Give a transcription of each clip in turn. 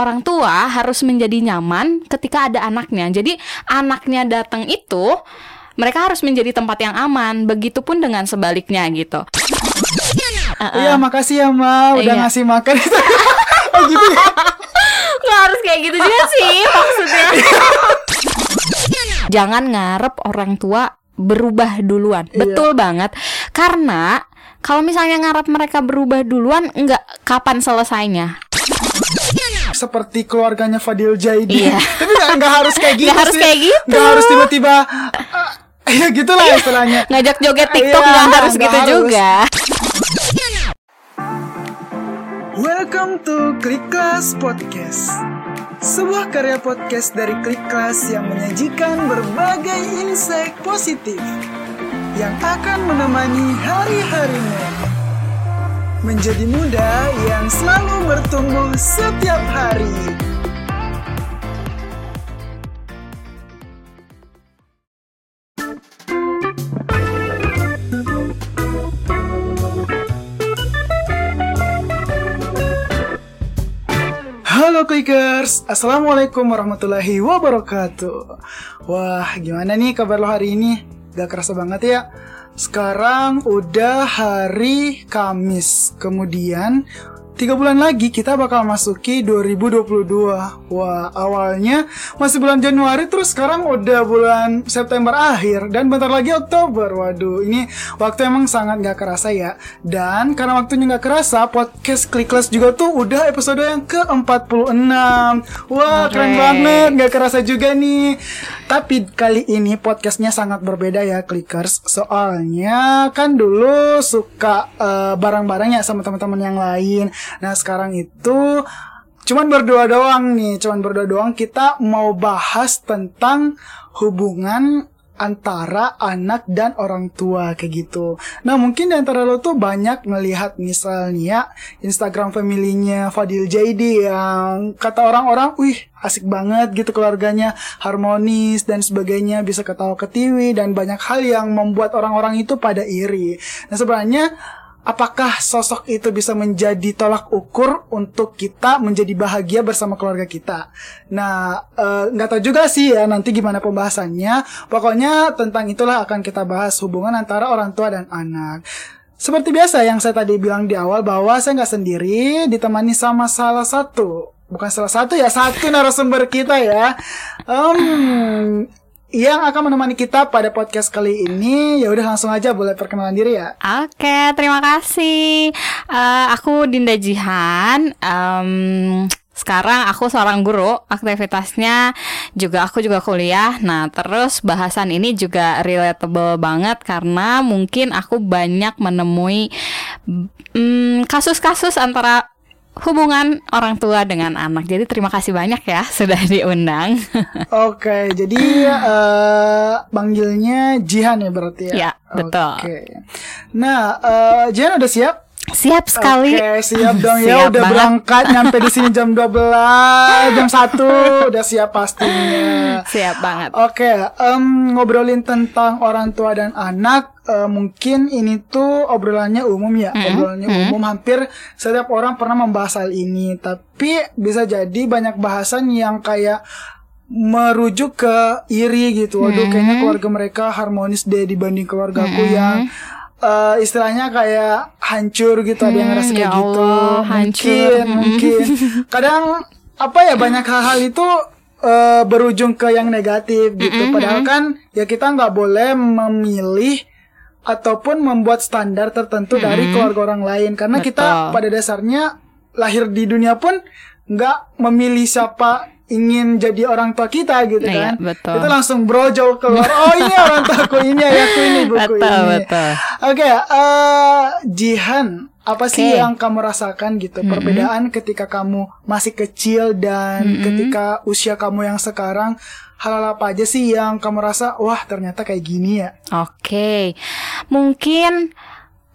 orang tua harus menjadi nyaman ketika ada anaknya. Jadi anaknya datang itu mereka harus menjadi tempat yang aman. Begitupun dengan sebaliknya gitu. Iya, makasih ya, Ma, udah Iya. ngasih makan. oh, gitu ya. Nggak harus kayak gitu juga sih maksudnya. Jangan ngarep orang tua berubah duluan. Iya. Betul banget. Karena kalau misalnya ngarep mereka berubah duluan, nggak kapan selesainya. Seperti keluarganya Fadil Jaidi. Iya. Tapi nggak harus kayak gitu Nggak harus kayak gitu. Nggak harus tiba-tiba eh, ya gitulah istilahnya. Ngajak joget TikTok Iya, nggak harus nggak gitu harus. juga. Welcome to Klik Kelas Podcast. Sebuah karya podcast dari Klik Kelas yang menyajikan berbagai insight positif yang akan menemani hari-harimu. Menjadi muda yang selalu bertumbuh setiap hari. Halo Clickers, Assalamualaikum warahmatullahi wabarakatuh Wah gimana nih kabar lo hari ini? Gak kerasa banget ya Sekarang udah hari Kamis. Kemudian Tiga bulan lagi kita bakal masuki 2022 Wah awalnya masih bulan Januari Terus sekarang udah bulan September akhir Dan bentar lagi Oktober. Waduh ini waktu emang sangat gak kerasa ya. Dan karena waktunya gak kerasa Podcast Clickless juga tuh udah episode yang ke-46 Wah keren Oke. banget Gak kerasa juga nih. Tapi kali ini podcastnya sangat berbeda ya Clickers. Soalnya kan dulu suka eh, bareng-bareng ya sama teman-teman yang lain Nah sekarang itu cuman berdua doang nih Cuman berdua doang kita mau bahas tentang hubungan antara anak dan orang tua kayak gitu. Nah mungkin di antara lo tuh banyak ngelihat misalnya Instagram familynya Fadil Jaidi yang kata orang-orang, wih asik banget gitu keluarganya harmonis dan sebagainya bisa ketawa ketiwi dan banyak hal yang membuat orang-orang itu pada iri. Nah sebenarnya apakah sosok itu bisa menjadi tolak ukur untuk kita menjadi bahagia bersama keluarga kita? Nah, eh, nggak tahu juga sih ya nanti gimana pembahasannya. Pokoknya tentang itulah akan kita bahas hubungan antara orang tua dan anak. Seperti biasa yang saya tadi bilang di awal bahwa saya nggak sendiri, ditemani sama salah satu, bukan salah satu ya satu narasumber kita ya. Em, yang akan menemani kita pada podcast kali ini, ya udah langsung aja boleh perkenalan diri ya. Oke, terima kasih. Eh, aku Dinda Jihan. Em, sekarang aku seorang guru, aktivitasnya juga aku juga kuliah. Nah, terus bahasan ini juga relatable banget karena mungkin aku banyak menemui mm, kasus-kasus antara hubungan orang tua dengan anak. Jadi terima kasih banyak ya sudah diundang. Oke, jadi eh panggilnya Jihan ya berarti ya? Ya, betul. Oke. Nah, eh Jihan udah siap? Siap sekali. Oke, siap dong ya. Siap Udah banget. berangkat nyampe di sini jam 12, jam 1 udah siap pastinya. Siap banget. Oke, em, ngobrolin tentang orang tua dan anak, eh, mungkin ini tuh obrolannya umum ya, obrolannya umum. Hampir setiap orang pernah membahas hal ini, tapi bisa jadi banyak bahasan yang kayak merujuk ke iri gitu. Waduh, kayaknya keluarga mereka harmonis deh dibanding keluargaku yang eh, istilahnya kayak hancur gitu. Ada yang ngerasa Hmm, kayak ya gitu. Allah, hancur. Mungkin, Hmm. mungkin. Kadang apa ya banyak hal-hal itu eh, berujung ke yang negatif gitu. Padahal kan ya kita nggak boleh memilih ataupun membuat standar tertentu dari keluarga orang lain karena kita Betul. pada dasarnya lahir di dunia pun nggak memilih siapa ingin jadi orang tua kita gitu Iya, kan. betul. Itu langsung brojol keluar. Oh ini orang tuaku ini ayahku ini buku Betul, ini. betul. Oke, eh Jihan, apa sih Oke. yang kamu rasakan gitu? Perbedaan ketika kamu masih kecil dan ketika usia kamu yang sekarang, hal-hal apa aja sih yang kamu rasa, wah ternyata kayak gini ya? Oke, mungkin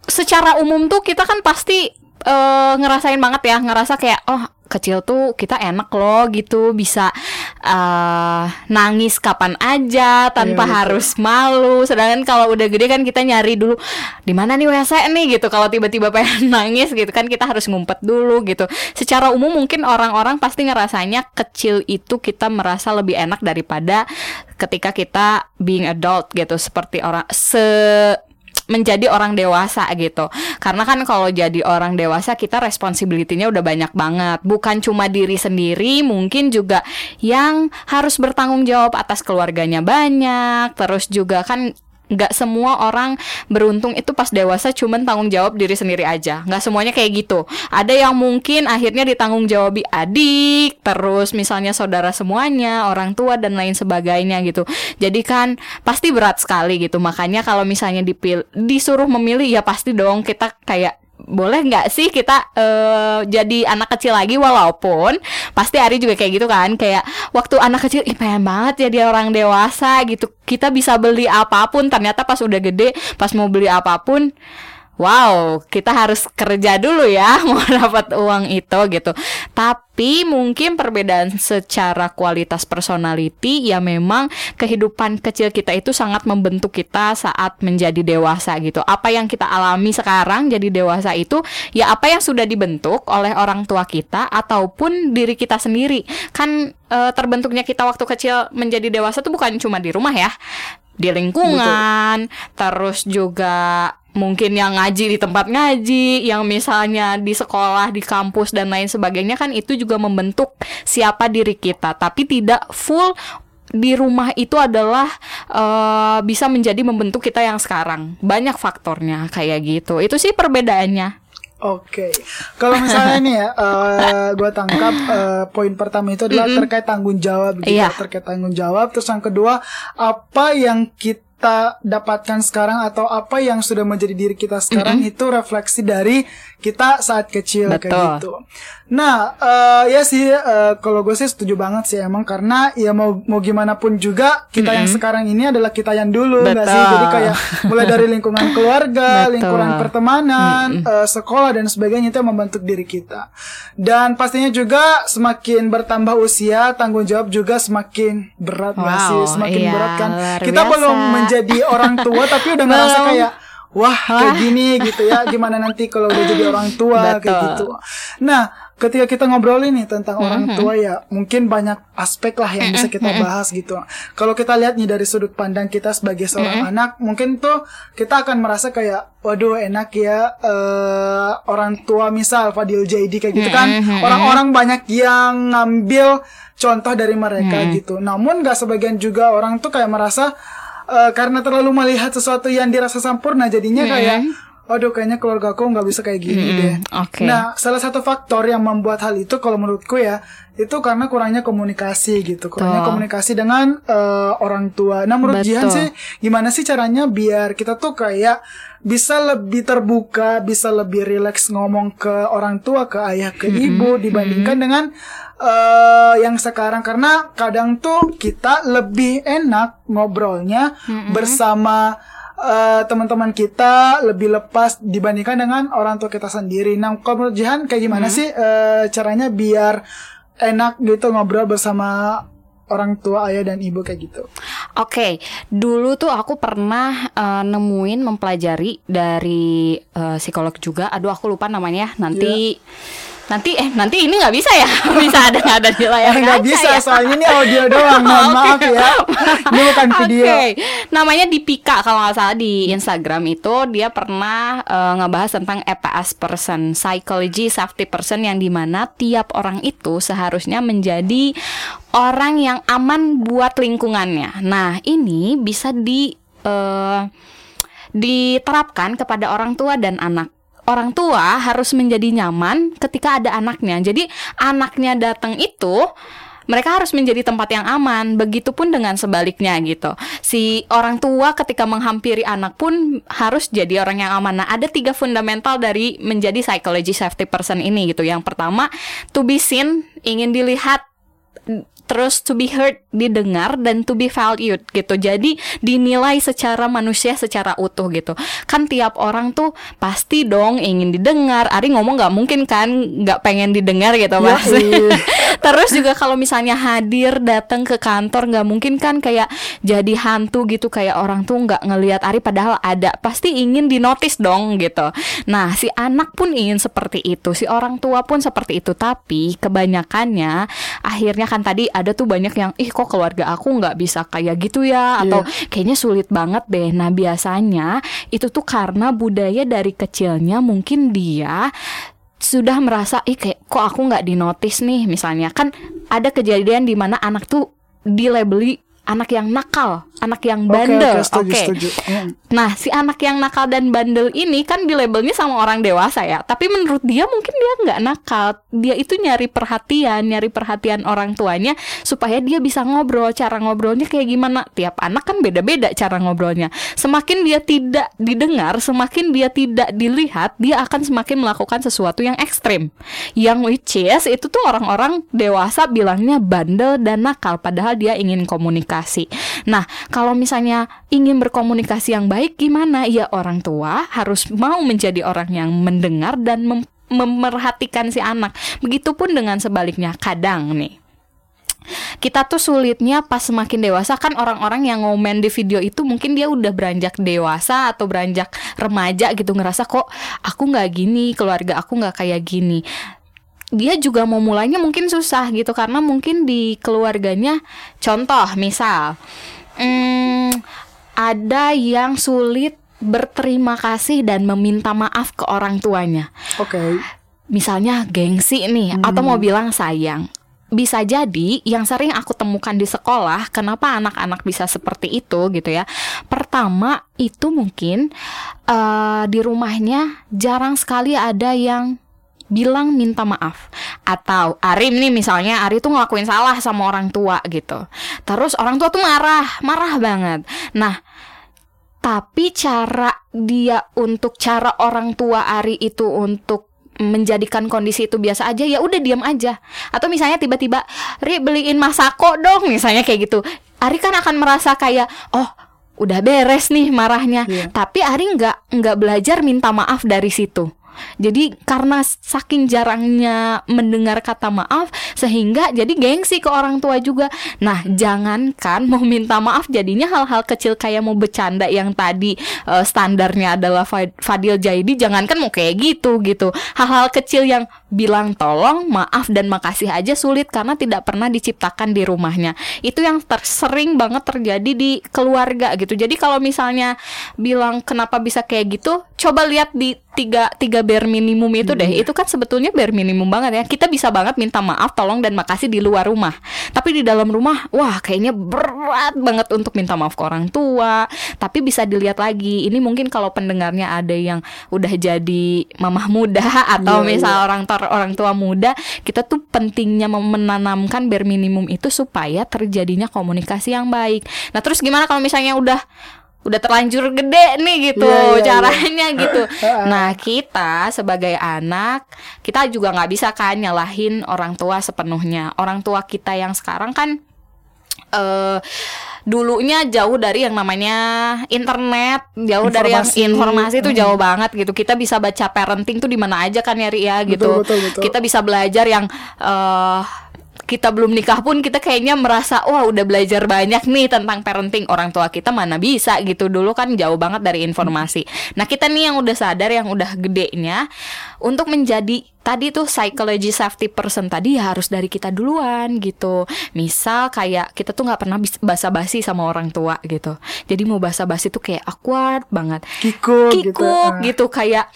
secara umum tuh kita kan pasti eh, ngerasain banget ya, ngerasa kayak oh kecil tuh kita enak loh gitu bisa uh, nangis kapan aja tanpa Iya, betul. harus malu. Sedangkan kalau udah gede kan kita nyari dulu di mana nih WC nih gitu. Kalau tiba-tiba pengen nangis gitu kan kita harus ngumpet dulu gitu. Secara umum mungkin orang-orang pasti ngerasanya kecil itu kita merasa lebih enak daripada ketika kita being adult gitu seperti orang se menjadi orang dewasa gitu. Karena kan kalau jadi orang dewasa kita responsibility-nya udah banyak banget. Bukan cuma diri sendiri, mungkin juga yang harus bertanggung jawab atas keluarganya banyak. Terus juga kan nggak semua orang beruntung itu pas dewasa cuman tanggung jawab diri sendiri aja. Nggak semuanya kayak gitu. Ada yang mungkin akhirnya ditanggung jawabi adik terus misalnya saudara semuanya orang tua dan lain sebagainya gitu. Jadi kan pasti berat sekali gitu. Makanya kalau misalnya dipil disuruh memilih ya pasti dong kita kayak boleh nggak sih kita eh, jadi anak kecil lagi walaupun pasti Ari juga kayak gitu kan kayak waktu anak kecil ih pengen banget jadi orang dewasa gitu. Kita bisa beli apa pun ternyata pas udah gede pas mau beli apa pun Wow, kita harus kerja dulu ya mau dapat uang itu gitu. Tapi mungkin perbedaan secara kualitas personality ya memang kehidupan kecil kita itu sangat membentuk kita saat menjadi dewasa gitu. Apa yang kita alami sekarang jadi dewasa itu ya apa yang sudah dibentuk oleh orang tua kita ataupun diri kita sendiri. Kan e, terbentuknya kita waktu kecil menjadi dewasa tuh bukan cuma di rumah ya. Di lingkungan, terus juga mungkin yang ngaji di tempat ngaji, yang misalnya di sekolah, di kampus dan lain sebagainya kan itu juga membentuk siapa diri kita, tapi tidak full di rumah itu adalah uh, bisa menjadi membentuk kita yang sekarang. Banyak faktornya kayak gitu. Itu sih perbedaannya. Oke, kalau misalnya nih ya, uh, gue tangkap uh, poin pertama itu adalah terkait tanggung jawab, gitu Iya. ya, terkait tanggung jawab. Terus yang kedua, apa yang kita dapatkan sekarang atau apa yang sudah menjadi diri kita sekarang itu refleksi dari kita saat kecil kayak Betul. gitu. Nah, eh, ya sih, eh, kalau gue sih setuju banget sih emang karena ya mau mau gimana pun juga kita yang sekarang ini adalah kita yang dulu, nggak sih? Jadi kayak mulai dari lingkungan keluarga, Betul. lingkungan pertemanan, eh, sekolah dan sebagainya itu yang membentuk diri kita. Dan pastinya juga semakin bertambah usia, tanggung jawab juga semakin berat Wow, sih? Semakin iya, berat kan. Kita biasa. belum menjadi orang tua tapi udah ngerasa kayak wah kayak gini gitu ya. Gimana nanti kalau udah jadi orang tua kayak Betul. gitu. Nah, ketika kita ngobrolin nih tentang orang tua ya, mungkin banyak aspek lah yang bisa kita bahas gitu. Kalau kita lihat nih dari sudut pandang kita sebagai seorang anak, mungkin tuh kita akan merasa kayak, waduh enak ya eh, orang tua misal Fadil JD kayak gitu kan, orang-orang banyak yang ngambil contoh dari mereka gitu. Namun gak sebagian juga orang tuh kayak merasa eh, karena terlalu melihat sesuatu yang dirasa sempurna jadinya kayak Waduh kayaknya keluarga aku nggak bisa kayak gini deh. oke. Nah, salah satu faktor yang membuat hal itu kalau menurutku ya itu karena kurangnya komunikasi gitu, kurangnya Betul. komunikasi dengan eh, orang tua. Nah, menurut Betul. Jihan sih gimana sih caranya biar kita tuh kayak bisa lebih terbuka, bisa lebih rileks ngomong ke orang tua, ke ayah, ke ibu dibandingkan dengan eh yang sekarang karena kadang tuh kita lebih enak ngobrolnya bersama eh, teman-teman kita lebih lepas dibandingkan dengan orang tua kita sendiri. Nah, kalau menurut Jihan kayak gimana sih eh, caranya biar enak gitu ngobrol bersama orang tua ayah dan ibu kayak gitu? Oke, dulu tuh aku pernah eh, nemuin mempelajari dari eh, psikolog juga. Aduh, aku lupa namanya. Nanti nanti eh nanti ini nggak bisa ya? bisa ada nggak ada di layar Eh, nggak bisa ya? soalnya ini audio doang. Mohon maaf ya. Ini bukan video. Oke, namanya Dipika kalau nggak salah di Instagram itu dia pernah eh, ngebahas tentang EPS person, psychology safety person yang di mana tiap orang itu seharusnya menjadi orang yang aman buat lingkungannya. Nah ini bisa di eh, diterapkan kepada orang tua dan anak. Orang tua harus menjadi nyaman ketika ada anaknya. Jadi anaknya datang itu mereka harus menjadi tempat yang aman. Begitupun dengan sebaliknya gitu. Si orang tua ketika menghampiri anak pun harus jadi orang yang aman. Nah, ada tiga fundamental dari menjadi psychology safety person ini gitu. Yang pertama, to be seen, ingin dilihat terus to be heard didengar dan to be valued gitu. Jadi dinilai secara manusia secara utuh gitu. Kan tiap orang tuh pasti dong ingin didengar. Ari ngomong nggak mungkin kan nggak pengen didengar gitu mas. Terus juga kalau misalnya hadir datang ke kantor nggak mungkin kan kayak jadi hantu gitu kayak orang tuh nggak ngelihat Ari padahal ada. Pasti ingin dinotis dong gitu. Nah si anak pun ingin seperti itu si orang tua pun seperti itu. Tapi kebanyakannya akhirnya kan tadi ada tuh banyak yang ih kok keluarga aku nggak bisa kayak gitu ya? Atau yeah. kayaknya sulit banget deh. Nah biasanya itu tuh karena budaya dari kecilnya mungkin dia sudah merasa ih kayak kok aku nggak dinotis nih? Misalnya kan ada kejadian di mana anak tuh dilabeli anak yang nakal, anak yang bandel. Oke. Okay, okay, okay. Nah, si anak yang nakal dan bandel ini kan di labelnya sama orang dewasa ya. Tapi menurut dia mungkin dia nggak nakal. Dia itu nyari perhatian, nyari perhatian orang tuanya supaya dia bisa ngobrol. Cara ngobrolnya kayak gimana? Tiap anak kan beda-beda cara ngobrolnya. Semakin dia tidak didengar, semakin dia tidak dilihat, dia akan semakin melakukan sesuatu yang ekstrim. Yang which is itu tuh orang-orang dewasa bilangnya bandel dan nakal padahal dia ingin komunikasi. Nah, kalau misalnya ingin berkomunikasi yang baik gimana? Ya orang tua harus mau menjadi orang yang mendengar dan mem memerhatikan si anak. Begitupun dengan sebaliknya. Kadang nih kita tuh sulitnya pas semakin dewasa kan orang-orang yang ngomen di video itu mungkin dia udah beranjak dewasa atau beranjak remaja gitu ngerasa kok aku nggak gini keluarga aku nggak kayak gini dia juga mau mulainya mungkin susah gitu karena mungkin di keluarganya contoh misal hmm, ada yang sulit berterima kasih dan meminta maaf ke orang tuanya. Oke. Okay. Misalnya gengsi nih hmm. atau mau bilang sayang. Bisa jadi yang sering aku temukan di sekolah, kenapa anak-anak bisa seperti itu gitu ya. Pertama itu mungkin uh, di rumahnya jarang sekali ada yang bilang minta maaf. Atau Ari nih misalnya Ari tuh ngelakuin salah sama orang tua gitu. Terus orang tua tuh marah marah banget. Nah tapi cara dia untuk cara orang tua Ari itu untuk menjadikan kondisi itu biasa aja ya udah diam aja. Atau misalnya tiba-tiba Ri beliin masako dong misalnya kayak gitu. Ari kan akan merasa kayak oh udah beres nih marahnya. Yeah. tapi Ari nggak nggak belajar minta maaf dari situ jadi karena saking jarangnya mendengar kata maaf sehingga jadi gengsi ke orang tua juga. Nah, jangankan mau minta maaf jadinya hal-hal kecil kayak mau bercanda yang tadi uh, standarnya adalah Fadil Jaidi jangankan mau kayak gitu gitu. Hal-hal kecil yang bilang tolong, maaf dan makasih aja sulit karena tidak pernah diciptakan di rumahnya. Itu yang tersering banget terjadi di keluarga gitu. Jadi kalau misalnya bilang kenapa bisa kayak gitu, coba lihat di tiga tiga bare minimum itu deh. Hmm. Itu kan sebetulnya bare minimum banget ya. Kita bisa banget minta maaf, tolong dan makasih di luar rumah. Tapi di dalam rumah, wah kayaknya berat banget untuk minta maaf ke orang tua. Tapi bisa dilihat lagi. Ini mungkin kalau pendengarnya ada yang udah jadi mamah muda atau yeah, misal yeah. orang tor orang tua muda, kita tuh pentingnya menanamkan bare minimum itu supaya terjadinya komunikasi yang baik. Nah, terus gimana kalau misalnya udah udah terlanjur gede nih gitu yeah, yeah, iya. caranya yeah. gitu. Nah kita sebagai anak kita juga nggak bisa kan nyalahin orang tua sepenuhnya. Orang tua kita yang sekarang kan uh, dulunya jauh dari yang namanya internet, jauh informasi. dari yang informasi itu jauh banget gitu. Kita bisa baca parenting tuh di mana aja kan ya Ria ya, gitu. Betul, betul, betul. Kita bisa belajar yang uh, kita belum nikah pun kita kayaknya merasa wah udah belajar banyak nih tentang parenting orang tua kita mana bisa gitu dulu kan jauh banget dari informasi. Nah kita nih yang udah sadar yang udah gedenya untuk menjadi tadi tuh psychology safety person tadi ya harus dari kita duluan gitu. Misal kayak kita tuh nggak pernah basa-basi sama orang tua gitu. Jadi mau basa-basi tuh kayak awkward banget. Kikuk, Kikuk gitu, gitu kayak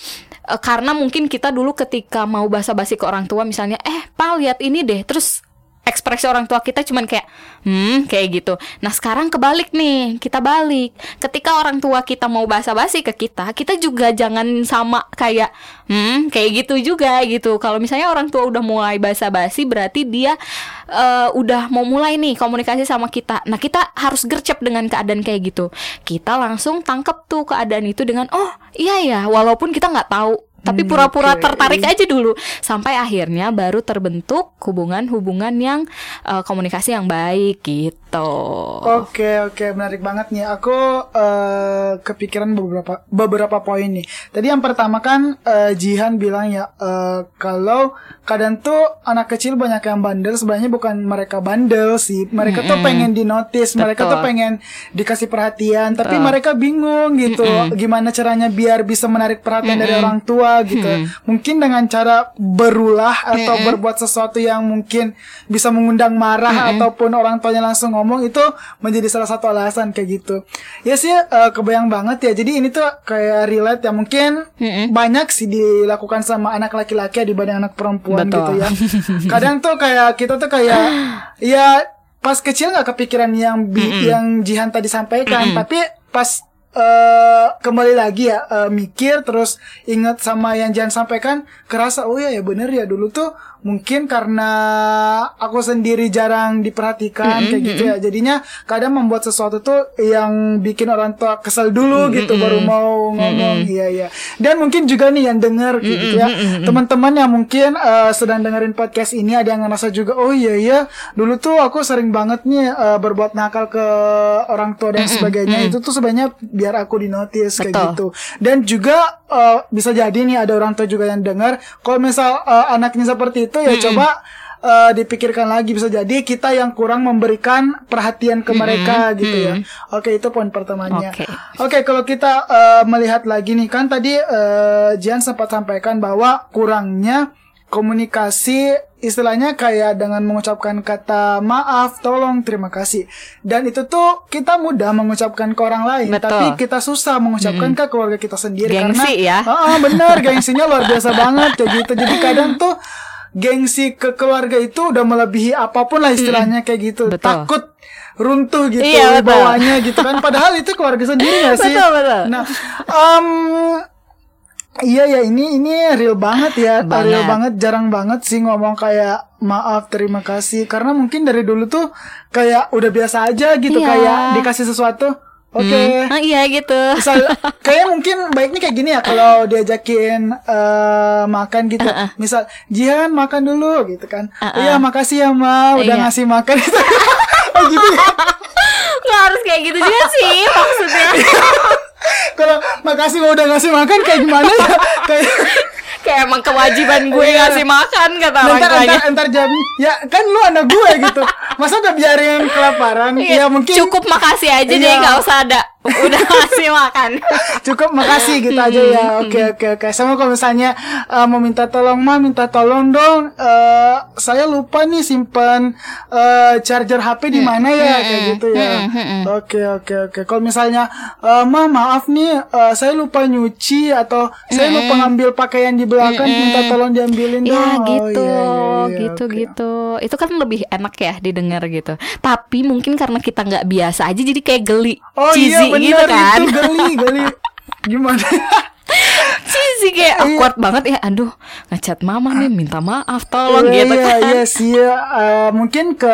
uh, karena mungkin kita dulu ketika mau basa-basi ke orang tua misalnya eh pal lihat ini deh terus ekspresi orang tua kita cuman kayak hmm kayak gitu. Nah sekarang kebalik nih kita balik. Ketika orang tua kita mau basa-basi ke kita, kita juga jangan sama kayak hmm kayak gitu juga gitu. Kalau misalnya orang tua udah mulai basa-basi berarti dia uh, udah mau mulai nih komunikasi sama kita. Nah kita harus gercep dengan keadaan kayak gitu. Kita langsung tangkep tuh keadaan itu dengan oh iya ya walaupun kita nggak tahu tapi Hmm, pura-pura oke. tertarik aja dulu sampai akhirnya baru terbentuk hubungan-hubungan yang eh, komunikasi yang baik gitu. Oke oke menarik banget nih. Aku eh, kepikiran beberapa beberapa poin nih. Tadi yang pertama kan eh, Jihan bilang ya eh, kalau kadang tuh anak kecil banyak yang bandel. Sebenarnya bukan mereka bandel sih. Mereka tuh pengen dinotis. Mereka tuh Betul. pengen dikasih perhatian. Tapi mereka bingung gitu. Gimana caranya biar bisa menarik perhatian dari orang tua gitu. Mungkin dengan cara berulah atau berbuat sesuatu yang mungkin bisa mengundang marah ataupun orang tuanya langsung ngomong itu menjadi salah satu alasan kayak gitu. Ya sih eh, kebayang banget ya. Jadi ini tuh kayak relate ya mungkin banyak sih dilakukan sama anak laki-laki dibanding anak perempuan Betul. gitu ya. Kadang tuh kayak kita tuh kayak ya pas kecil nggak kepikiran yang bi- yang Jihan tadi sampaikan, tapi pas eh kembali lagi ya eh, mikir terus ingat sama yang Jihan sampaikan kerasa oh ya ya bener ya dulu tuh mungkin karena aku sendiri jarang diperhatikan kayak gitu ya. jadinya kadang membuat sesuatu tuh yang bikin orang tua kesel dulu gitu baru mau ngomong. Iya iya. Dan mungkin juga nih yang denger gitu ya. teman-teman yang mungkin eh, sedang dengerin podcast ini ada yang ngerasa juga oh iya iya. Dulu tuh aku sering banget nih eh, berbuat nakal ke orang tua dan sebagainya. itu tuh sebenarnya biar aku dinotis kayak gitu. Dan juga eh, bisa jadi nih ada orang tua juga yang dengar kalau misal eh, anaknya seperti itu ya coba eh, dipikirkan lagi bisa jadi kita yang kurang memberikan perhatian ke mereka gitu ya oke itu poin pertamanya Oke. Oke, kalau kita eh, melihat lagi nih kan tadi eh, Jian sempat sampaikan bahwa kurangnya komunikasi istilahnya kayak dengan mengucapkan kata maaf, tolong, terima kasih. Dan itu tuh kita mudah mengucapkan ke orang lain, Betul. tapi kita susah mengucapkan ke keluarga kita sendiri Gengsi karena ya. Ah, ah, bener, gengsinya luar biasa banget kayak gitu. Jadi kadang tuh gengsi ke keluarga itu udah melebihi apa pun lah istilahnya kayak gitu. Betul. Takut runtuh gitu Iya, betul. bawahnya gitu kan padahal itu keluarga sendiri gak sih? Betul, betul. Nah, em, iya ya ini ini real banget ya, Banget. real banget, jarang banget sih ngomong kayak maaf, terima kasih, karena mungkin dari dulu tuh kayak udah biasa aja gitu Iya. kayak dikasih sesuatu, oke. Ah, iya gitu. Misal kayak mungkin baiknya kayak gini ya kalau diajakin eh, makan gitu. Misal Jihan makan dulu gitu kan. Iya makasih ya Ma udah Iya. ngasih makan gitu. oh gitu ya. Nggak harus kayak gitu juga sih maksudnya. Kalau makasih Ma udah ngasih makan kayak gimana ya? Kayak Kayak emang kewajiban gue Iya. ngasih makan kata orang Ntar, tuanya. ntar, ntar jam Ya kan lu anak gue gitu Masa udah biarin kelaparan Iya, Ya mungkin cukup makasih aja deh Iya. nggak usah ada udah ngasih makan. Cukup makasih gitu aja ya. Oke oke oke. Sama kalau misalnya eh, Mau minta tolong Ma Minta tolong dong. Eh, Saya lupa nih simpan eh, Charger HP di mana ya Kayak gitu ya. Oke oke oke. Kalau misalnya eh, Ma maaf nih eh, Saya lupa nyuci Atau saya lupa ngambil pakaian di belakang Minta tolong diambilin Ya dong. Oh, gitu, iya, iya, iya, gitu, oke. gitu. Itu kan lebih enak ya didengar gitu. Tapi mungkin karena kita nggak biasa aja, jadi kayak geli, Oh cheesy. iya gitu kan. itu geli geli Gimana cheesy kayak Iya. awkward banget ya. Aduh, ngechat mama nih, minta maaf, tolong Iya, gitu iya, kan. Iya sih. Eh, mungkin ke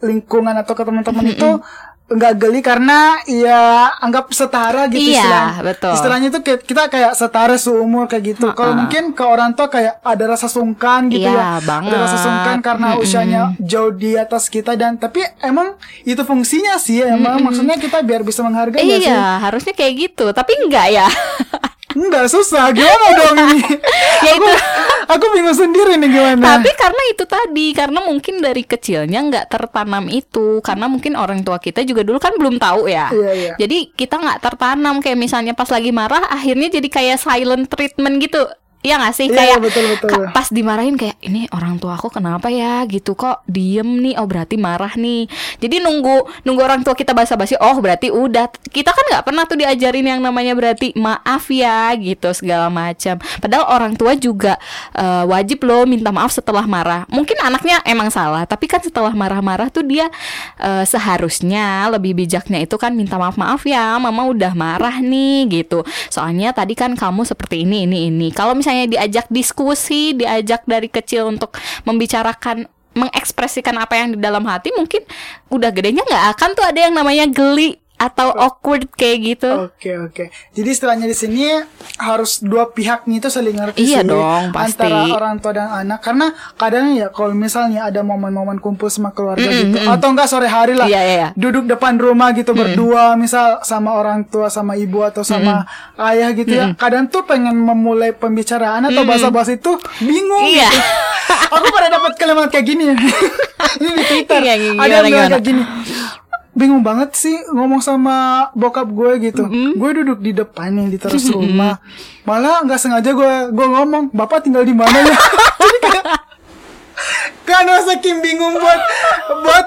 lingkungan atau ke teman-teman itu nggak geli karena ya anggap setara gitu Iya, istilah. betul. Istilahnya itu kita kayak setara seumur kayak gitu. Kalau mungkin ke orang tua kayak ada rasa sungkan gitu Iya, ya. banget. Ada rasa sungkan karena usianya jauh di atas kita dan tapi emang itu fungsinya sih emang maksudnya kita biar bisa menghargai nggak sih? Iya, harusnya kayak gitu. Tapi enggak ya. Enggak susah gimana dong ini? ya itu. Aku bingung sendiri nih gimana. Tapi karena itu tadi, karena mungkin dari kecilnya nggak tertanam itu, karena mungkin orang tua kita juga dulu kan belum tahu ya. Iya, iya. Jadi kita nggak tertanam kayak misalnya pas lagi marah, akhirnya jadi kayak silent treatment gitu. Iya gak sih? Iya, kayak betul, betul. ka- pas dimarahin kayak ini orang tua aku kenapa ya? Gitu kok diem nih? Oh berarti marah nih. Jadi nunggu nunggu orang tua kita basa-basi oh berarti udah. Kita kan nggak pernah tuh diajarin yang namanya berarti maaf ya gitu segala macam. Padahal orang tua juga eh, wajib loh minta maaf setelah marah. Mungkin anaknya emang salah tapi kan setelah marah-marah tuh dia eh, seharusnya lebih bijaknya itu kan minta maaf maaf ya mama udah marah nih gitu. Soalnya tadi kan kamu seperti ini ini ini. Kalau misalnya diajak diskusi diajak dari kecil untuk membicarakan mengekspresikan apa yang di dalam hati mungkin udah gedenya nggak akan tuh ada yang namanya geli atau awkward kayak gitu. Oke oke. Jadi istilahnya di sini harus dua pihak nih itu saling ngerti Iya sih dong, pasti. antara orang tua dan anak karena kadang ya kalau misalnya ada momen-momen kumpul sama keluarga gitu atau enggak sore hari lah Iya, iya, iya. duduk depan rumah gitu berdua misal sama orang tua sama ibu atau sama ayah gitu ya kadang tuh pengen memulai pembicaraan atau bahasa-bahasa itu bingung Iya. gitu. Aku pada dapat kalimat kayak gini ini di Twitter Iya, ada yang bilang kayak gini bingung banget sih ngomong sama bokap gue gitu. Gue duduk di depan di teras rumah. Malah nggak sengaja gue gue ngomong, "Bapak tinggal di mana ya?" Jadi kayak karena saking bingung buat buat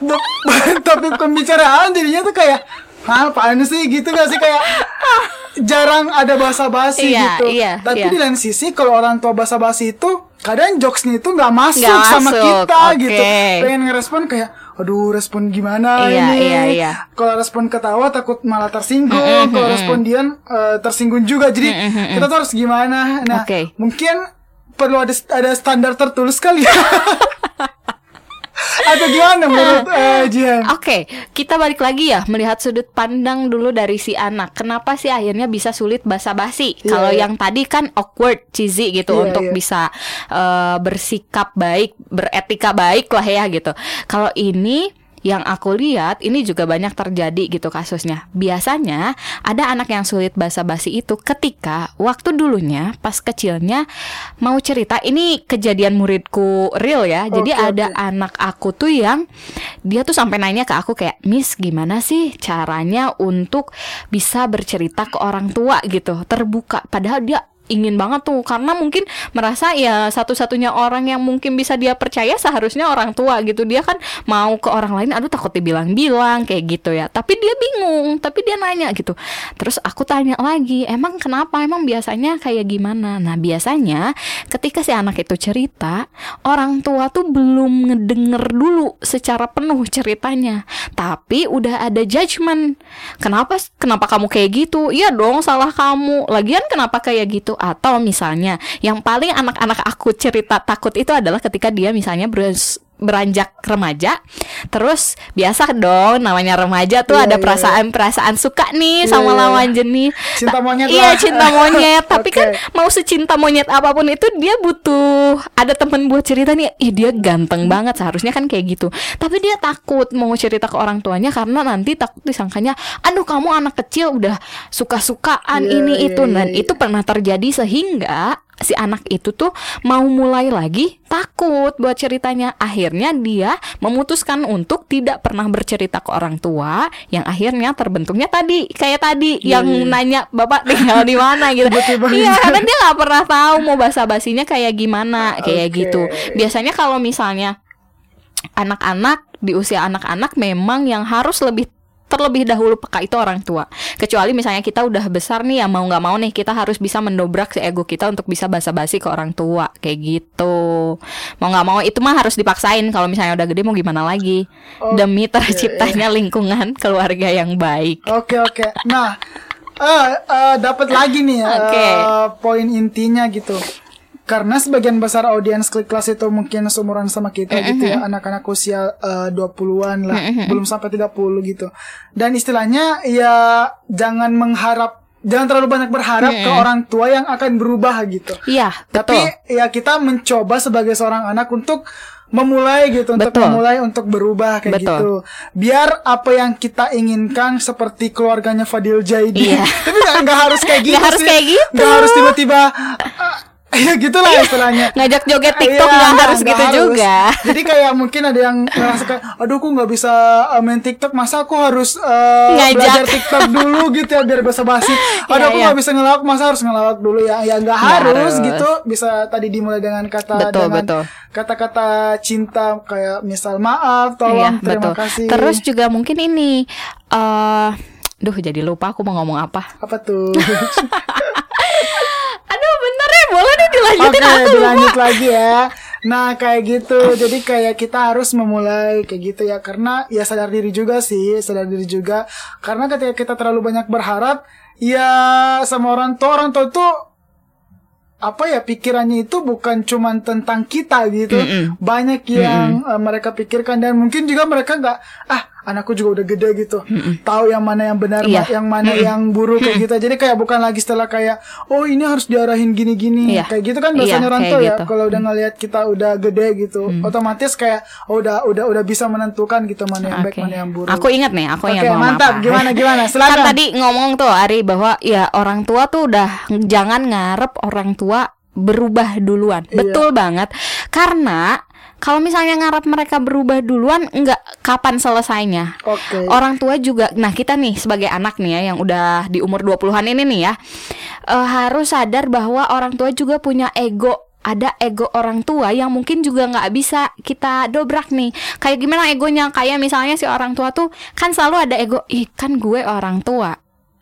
bu- buat topik pembicaraan jadinya tuh kayak Hah, apaan sih gitu gak sih kayak jarang ada bahasa basi Iya, gitu. iya, Tapi iya. di lain sisi kalau orang tua bahasa basi itu kadang jokesnya itu nggak masuk Nggak sama masuk, kita oke. gitu. Pengen ngerespon kayak aduh respon gimana Iya, ini. iya, iya. Kalau respon ketawa takut malah tersinggung. Kalau respon dian eh, tersinggung juga. Jadi kita tuh harus gimana? Nah, Oke. mungkin perlu ada ada standar tertulis kali ya. Atau gimana menurut Jihan? Oke, kita balik lagi ya melihat sudut pandang dulu dari si anak. Kenapa sih akhirnya bisa sulit basa-basi? Iya, Kalau iya. yang tadi kan awkward, cheesy gitu Iya, untuk iya. bisa eh, bersikap baik, beretika baik lah ya gitu. Kalau ini yang aku lihat ini juga banyak terjadi gitu kasusnya. Biasanya ada anak yang sulit basa-basi itu ketika waktu dulunya pas kecilnya mau cerita ini kejadian muridku real ya. Jadi Oke, ada anak aku tuh yang dia tuh sampai nanya ke aku kayak Miss gimana sih caranya untuk bisa bercerita ke orang tua gitu terbuka padahal dia ingin banget tuh. Karena mungkin merasa ya satu-satunya orang yang mungkin bisa dia percaya seharusnya orang tua gitu. Dia kan mau ke orang lain aduh takut dibilang-bilang kayak gitu ya. Tapi dia bingung tapi dia nanya gitu. Terus aku tanya lagi emang kenapa? Emang biasanya kayak gimana? Nah biasanya ketika si anak itu cerita orang tua tuh belum ngedenger dulu secara penuh ceritanya. Tapi udah ada judgement. Kenapa kenapa kamu kayak gitu? Iya dong salah kamu. Lagian kenapa kayak gitu atau misalnya yang paling anak-anak aku cerita takut itu adalah ketika dia misalnya beranjak remaja. Terus biasa dong namanya remaja tuh Iya, ada iya, perasaan-perasaan suka nih Iya, sama iya. lawan jenis. Cinta monyet iya lah. cinta monyet. Tapi Oke. kan mau secinta monyet apa pun itu dia butuh ada temen buat cerita nih ih dia ganteng banget seharusnya kan kayak gitu. Tapi dia takut mau cerita ke orang tuanya karena nanti takut disangkanya aduh kamu anak kecil udah suka-sukaan Iya, ini iya, itu. Dan iya, itu pernah terjadi sehingga si anak itu tuh mau mulai lagi takut buat ceritanya. Akhirnya dia memutuskan untuk tidak pernah bercerita ke orang tua yang akhirnya terbentuknya tadi kayak tadi yang nanya bapak tinggal di mana? gitu. Iya karena dia nggak pernah tahu mau basa basinya kayak gimana kayak Oke. gitu. Biasanya kalau misalnya anak-anak di usia anak-anak memang yang harus lebih terlebih dahulu peka itu orang tua kecuali misalnya kita udah besar nih ya mau nggak mau nih kita harus bisa mendobrak si ego kita untuk bisa basa-basi ke orang tua kayak gitu mau nggak mau itu mah harus dipaksain kalau misalnya udah gede mau gimana lagi demi terciptanya lingkungan keluarga yang baik Oke oke. Nah, eh eh, dapat lagi nih ya Oke. eh, poin intinya gitu. Karena sebagian besar audiens klik kelas itu mungkin seumuran sama kita gitu ya, anak-anak usia eh, 20-an lah, belum sampai 30 gitu. Dan istilahnya ya jangan mengharap jangan terlalu banyak berharap ke orang tua yang akan berubah gitu. iya Tapi betul ya kita mencoba sebagai seorang anak untuk memulai gitu untuk Betul. memulai untuk berubah kayak Betul. gitu. Biar apa yang kita inginkan seperti keluarganya Fadil Jaidi. Iya. Tapi nggak harus kayak gitu Nggak harus kayak gitu. Nggak harus tiba-tiba ya gitulah istilahnya. ngajak joget TikTok Iya, nggak harus nggak gitu juga Jadi kayak mungkin ada yang kayak, aduh, aku nggak bisa uh, main TikTok, masa aku harus uh, Ngajak. belajar TikTok dulu gitu ya biar bisa basi. Aduh, Iya, aku iya. nggak bisa ngelawak, masa harus ngelawak dulu ya? Ya nggak harus, harus. gitu. Bisa tadi dimulai dengan kata Betul, dengan betul. kata-kata cinta kayak misal maaf, tolong, Iya, terima betul. kasih. Terus juga mungkin ini eh Duh jadi lupa aku mau ngomong apa apa tuh? Aduh bener ya Oke, aku lupa dilanjut lagi ya. Nah, kayak gitu. Jadi kayak kita harus memulai kayak gitu ya karena ya sadar diri juga sih, sadar diri juga. Karena ketika kita terlalu banyak berharap, ya sama orang tua, orang tua tuh apa ya pikirannya itu bukan cuman tentang kita gitu. Banyak yang eh, mereka pikirkan dan mungkin juga mereka nggak ah anakku juga udah gede gitu tahu yang mana yang benar Iya. yang mana yang buruk kayak gitu jadi kayak bukan lagi setelah kayak oh ini harus diarahin gini-gini Iya. kayak gitu kan Iya, biasanya orang kayak tua ya gitu. kalau udah ngelihat kita udah gede gitu otomatis kayak oh, udah udah udah bisa menentukan gitu mana yang baik Oke. mana yang buruk Aku ingat nih, aku ingat ngomong mantap. apa. Gimana, gimana? Silakan. Kan tadi ngomong tuh Ari bahwa ya orang tua tuh udah jangan ngarep orang tua berubah duluan. Iya. Betul banget. Karena kalau misalnya ngarep mereka berubah duluan, enggak kapan selesainya. Oke. Orang tua juga, nah kita nih sebagai anak nih ya yang udah di umur 20-an ini nih ya, eh, harus sadar bahwa orang tua juga punya ego ada ego orang tua yang mungkin juga nggak bisa kita dobrak nih kayak gimana egonya kayak misalnya si orang tua tuh kan selalu ada ego ih kan gue orang tua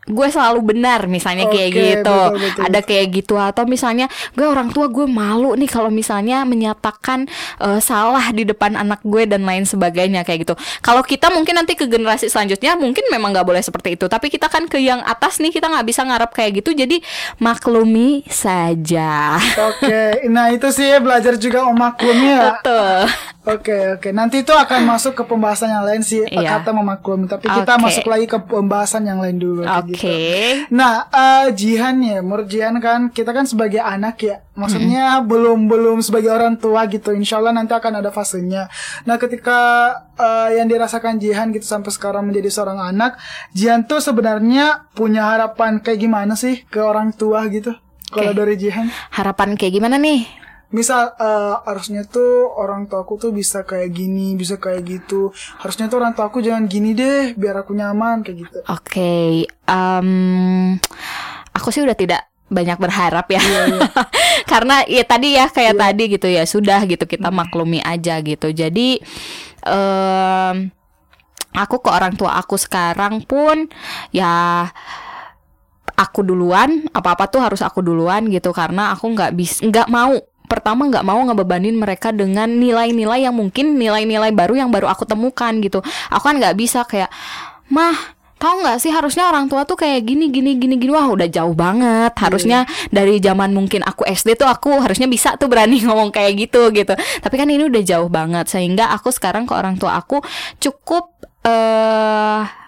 gue selalu benar misalnya kayak Oke, gitu. betul, betul. ada kayak gitu. Atau misalnya gue orang tua gue malu nih kalau misalnya menyatakan eh, salah di depan anak gue dan lain sebagainya kayak gitu. Kalau kita mungkin nanti ke generasi selanjutnya mungkin memang nggak boleh seperti itu. Tapi kita kan ke yang atas nih kita nggak bisa ngarep kayak gitu. Jadi maklumi saja. Oke, nah itu sih belajar juga om maklumi ya. betul Oke oke, nanti itu akan masuk ke pembahasan yang lain sih Iya. kata memaklumi. Tapi kita Oke. masuk lagi ke pembahasan yang lain dulu. gitu. oke Nah, eh, Jihan ya, menurut Jihan kan kita kan sebagai anak ya, maksudnya belum belum sebagai orang tua gitu. Insya Allah nanti akan ada fasenya. Nah, ketika eh, yang dirasakan Jihan gitu sampai sekarang menjadi seorang anak, Jihan tuh sebenarnya punya harapan kayak gimana sih ke orang tua gitu? Kalau dari Jihan? harapan kayak gimana nih Misal eh, harusnya tuh orang tua aku tuh bisa kayak gini, bisa kayak gitu. Harusnya tuh orang tua aku jangan gini deh, biar aku nyaman kayak gitu. Oke, em, aku sih udah tidak banyak berharap ya, karena ya tadi ya kayak tadi gitu ya sudah gitu kita maklumi aja gitu. Jadi em, aku ke orang tua aku sekarang pun ya aku duluan apa apa tuh harus aku duluan gitu karena aku nggak bis nggak mau pertama nggak mau ngebebanin mereka dengan nilai-nilai yang mungkin nilai-nilai baru yang baru aku temukan gitu. Aku kan nggak bisa kayak mah tahu nggak sih harusnya orang tua tuh kayak gini gini gini gini. Wah udah jauh banget. Harusnya dari zaman mungkin aku SD tuh aku harusnya bisa tuh berani ngomong kayak gitu gitu. Tapi kan ini udah jauh banget sehingga aku sekarang ke orang tua aku cukup eh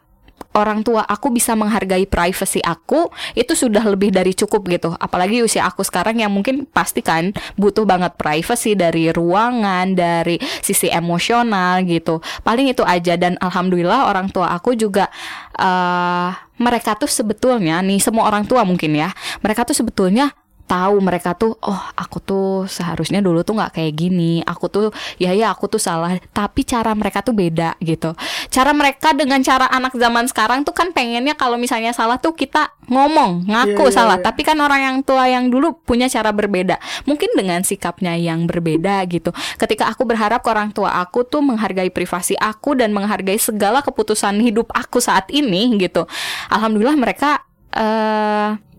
orang tua aku bisa menghargai privacy aku itu sudah lebih dari cukup gitu. Apalagi usia aku sekarang yang mungkin pasti kan butuh banget privacy dari ruangan dari sisi emosional gitu. Paling itu aja. Dan alhamdulillah orang tua aku juga eh mereka tuh sebetulnya nih semua orang tua mungkin ya mereka tuh sebetulnya tahu mereka tuh oh aku tuh seharusnya dulu tuh nggak kayak gini. Aku tuh ya ya aku tuh salah. Tapi cara mereka tuh beda gitu. Cara mereka dengan cara anak zaman sekarang tuh kan pengennya kalau misalnya salah tuh kita ngomong ngaku Iya, iya, salah. iya. tapi kan orang yang tua yang dulu punya cara berbeda. Mungkin dengan sikapnya yang berbeda gitu. Ketika aku berharap ke orang tua aku tuh menghargai privasi aku dan menghargai segala keputusan hidup aku saat ini gitu. Alhamdulillah mereka eh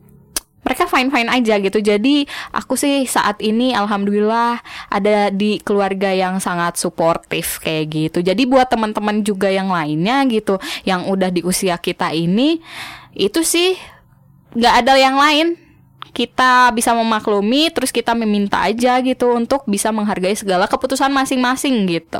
mereka fine fine aja gitu. Jadi aku sih saat ini alhamdulillah ada di keluarga yang sangat suportif kayak gitu. Jadi buat teman-teman juga yang lainnya gitu yang udah di usia kita ini itu sih nggak ada yang lain. Kita bisa memaklumi terus kita meminta aja gitu untuk bisa menghargai segala keputusan masing-masing gitu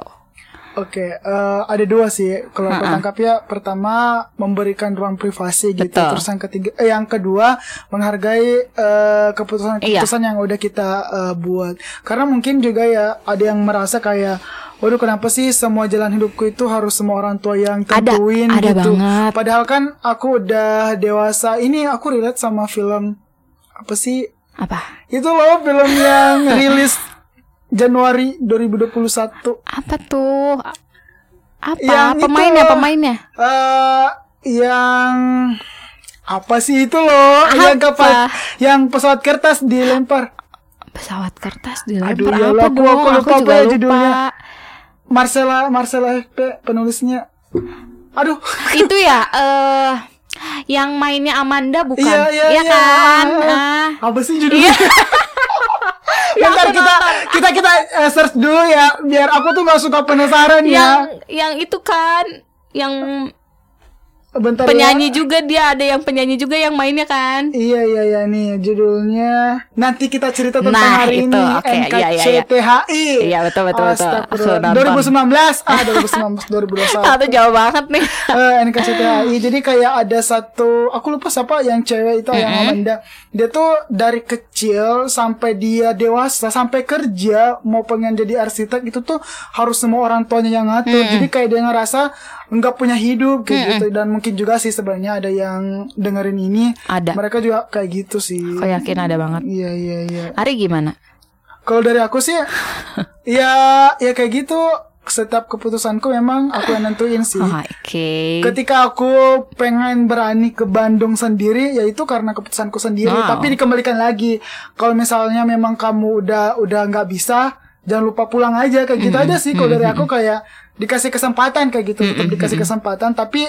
Oke, eh, ada dua sih. Kalau aku tangkap ya, pertama memberikan ruang privasi gitu. Betul. Terus yang ketiga, eh, yang kedua menghargai eh, keputusan-keputusan yang udah kita eh, buat. Karena mungkin juga ya ada yang merasa kayak, waduh kenapa sih semua jalan hidupku itu harus semua orang tua yang Ada, tentuin ada gitu. banget. Padahal kan aku udah dewasa. Ini aku relate sama film apa sih? apa Itu loh film yang rilis Januari 2021. apa tuh? Apa? Yang itu pemainnya loh. pemainnya? eh yang apa sih itu loh? Yang Apa? kapal yang pesawat kertas dilempar. Pesawat kertas Aduh, dilempar ya apa aku- dong? Aku lupa juga apa lupa. judulnya. Marcella Marcella FP penulisnya. Aduh. Itu ya eh yang mainnya Amanda bukan? iya iya Iya. iya kan? Ah. apa sih judulnya Bentar aku kita kita kita eh, search dulu ya biar aku tuh nggak suka penasaran yang ya. yang itu kan yang bentar penyanyi ya. juga dia ada yang penyanyi juga yang mainnya kan Iya iya iya nih judulnya nanti kita cerita tentang Nah, hari itu, ini oke, iya, iya, iya. NKCTHI. Iya, betul, betul, betul. Astagfirullah. Aku nonton. 2019 ah 2019 2021. satu jauh banget nih Eh, NKCTHI jadi kayak ada satu aku lupa siapa yang cewek itu yang Amanda dia tuh dari kecil sampai dia dewasa sampai kerja mau pengen jadi arsitek itu tuh harus semua orang tuanya yang ngatur jadi kayak dia ngerasa nggak punya hidup kayak gitu dan mungkin juga sih sebenarnya ada yang dengerin ini. Ada. mereka juga kayak gitu sih. Aku yakin ada banget. Iya iya iya. Ari gimana? Kalau dari aku sih ya ya kayak gitu. Setiap keputusanku memang aku yang nentuin sih. Oh, oke. Ketika aku pengen berani ke Bandung sendiri, yaitu karena keputusanku sendiri. Wow. Tapi dikembalikan lagi, kalau misalnya memang kamu udah udah nggak bisa, jangan lupa pulang aja. Kayak gitu aja sih. Kalau dari aku kayak dikasih kesempatan kayak gitu, tetap dikasih kesempatan. Tapi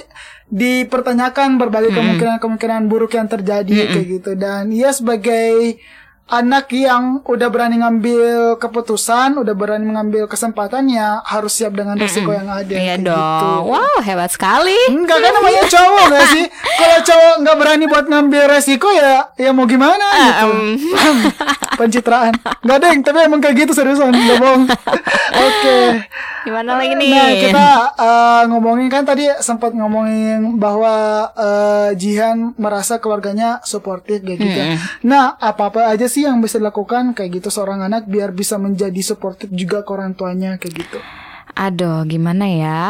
dipertanyakan berbagai kemungkinan-kemungkinan buruk yang terjadi kayak gitu. Dan ia sebagai anak yang udah berani ngambil keputusan, udah berani mengambil kesempatan ya harus siap dengan risiko yang ada. Iya dong gitu. wow hebat sekali Enggak kan namanya cowok gak sih? Kalau cowok nggak berani buat ngambil resiko ya ya mau gimana gitu. Pencitraan. Gak ada yang tapi emang kayak gitu seriusan, nggak bohong. Oke. gimana lagi nih Nah, kita eh, ngomongin kan tadi sempat ngomongin bahwa eh, Jihan merasa keluarganya suportif kayak gitu. Nah, apa-apa aja sih yang bisa dilakukan? Kayak gitu seorang anak biar bisa menjadi suportif juga ke orang tuanya kayak gitu. aduh gimana ya?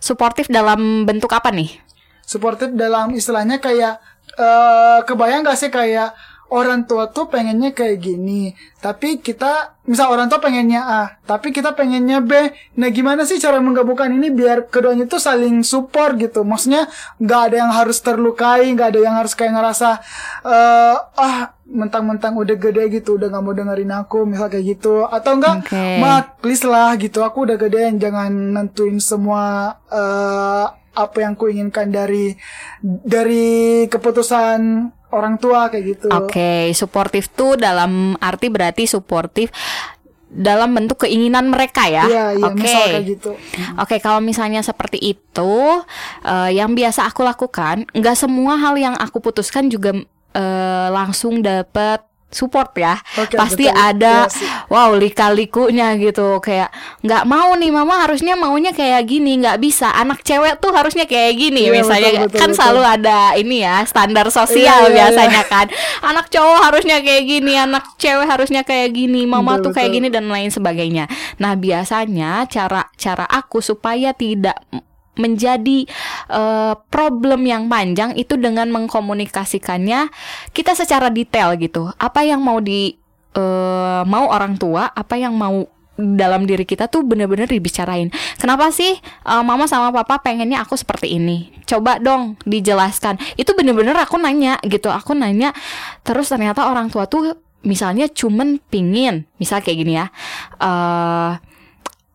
Suportif dalam bentuk apa nih? Suportif dalam istilahnya kayak eh kebayang gak sih kayak orang tua tuh pengennya kayak gini. Tapi kita misal orang tua pengennya A tapi kita pengennya B. Nah gimana sih cara menggabungkan ini biar keduanya tuh saling support gitu? Maksudnya nggak ada yang harus terlukai nggak ada yang harus kayak ngerasa eh ah mentang-mentang udah gede gitu udah nggak mau dengerin aku misal kayak gitu. Atau enggak Oke. ma please lah gitu aku udah gedean jangan nentuin semua eh apa yang ku inginkan dari dari keputusan orang tua kayak gitu. Oke, suportif tuh dalam arti berarti suportif dalam bentuk keinginan mereka ya. Iya, iya, Oke. kayak gitu. Oke, kalau misalnya seperti itu, eh, yang biasa aku lakukan, nggak semua hal yang aku putuskan juga eh, langsung dapat support ya. Oke, Pasti betul. ada, sih. wow lika-likunya gitu, kayak nggak mau nih mama harusnya maunya kayak gini, nggak bisa. Anak cewek tuh harusnya kayak gini, Iya, misalnya betul, betul, kan betul. selalu ada ini ya standar sosial iya, biasanya kan. Anak cowok harusnya kayak gini, anak cewek harusnya kayak gini, mama Betul, tuh kayak betul. gini dan lain sebagainya. Nah, biasanya cara cara aku supaya tidak menjadi eh, problem yang panjang itu dengan mengkomunikasikannya kita secara detail gitu. Apa yang mau di eh, mau orang tua, apa yang mau dalam diri kita tuh bener-bener dibicarain. Kenapa sih eh, mama sama papa pengennya aku seperti ini? Coba dong dijelaskan. Itu bener-bener aku nanya gitu. Aku nanya terus ternyata orang tua tuh misalnya cuman pingin, misal kayak gini ya. eh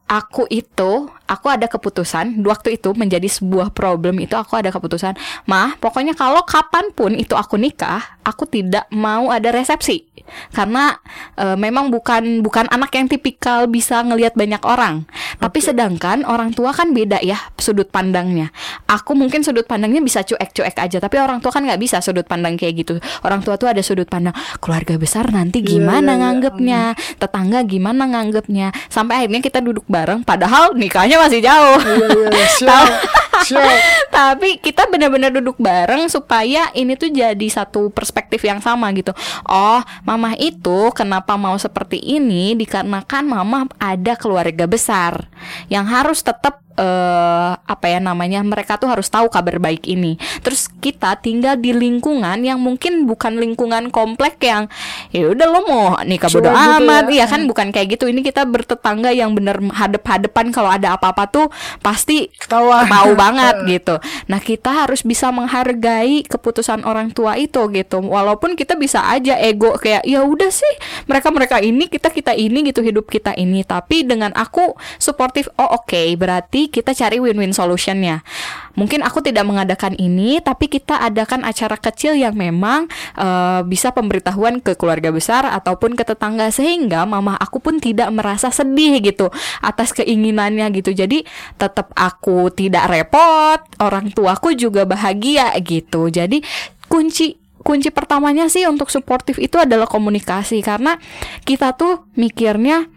aku itu, aku ada keputusan waktu itu menjadi sebuah problem itu aku ada keputusan, mah pokoknya kalau kapan pun itu aku nikah, aku tidak mau ada resepsi karena e, memang bukan bukan anak yang tipikal bisa ngelihat banyak orang. Tapi sedangkan orang tua kan beda ya sudut pandangnya. Aku mungkin sudut pandangnya bisa cuek-cuek aja, tapi orang tua kan nggak bisa sudut pandang kayak gitu. Orang tua tuh ada sudut pandang keluarga besar nanti Iya, gimana iya, iya. nganggepnya, tetangga gimana nganggepnya, sampai akhirnya kita duduk bareng, padahal nikahnya masih jauh. Iya iya iya. Siap. Siap. Tapi kita benar-benar duduk bareng supaya ini tuh jadi satu perspektif yang sama gitu. Oh, mama itu kenapa mau seperti ini dikarenakan mama ada keluarga besar yang harus tetap eh apa ya namanya mereka tuh harus tahu kabar baik ini. Terus kita tinggal di lingkungan yang mungkin bukan lingkungan komplek yang ya udah lo mau nikah bodo Cuek gitu amat, ya. iya kan bukan kayak gitu. Ini kita bertetangga yang bener hadep-hadepan kalau ada apa-apa tuh pasti Ketahuan. tahu banget gitu. Nah, kita harus bisa menghargai keputusan orang tua itu gitu. Walaupun kita bisa aja ego kayak ya udah sih, mereka-mereka ini, kita kita ini gitu hidup kita ini. Tapi dengan aku suportif, oh oke, berarti kita cari win-win solutionnya. Mungkin aku tidak mengadakan ini, tapi kita adakan acara kecil yang memang uh, bisa pemberitahuan ke keluarga besar ataupun ke tetangga sehingga mama aku pun tidak merasa sedih gitu atas keinginannya gitu. Jadi tetap aku tidak repot, orang tuaku juga bahagia gitu. Jadi kunci kunci pertamanya sih untuk suportif itu adalah komunikasi karena kita tuh mikirnya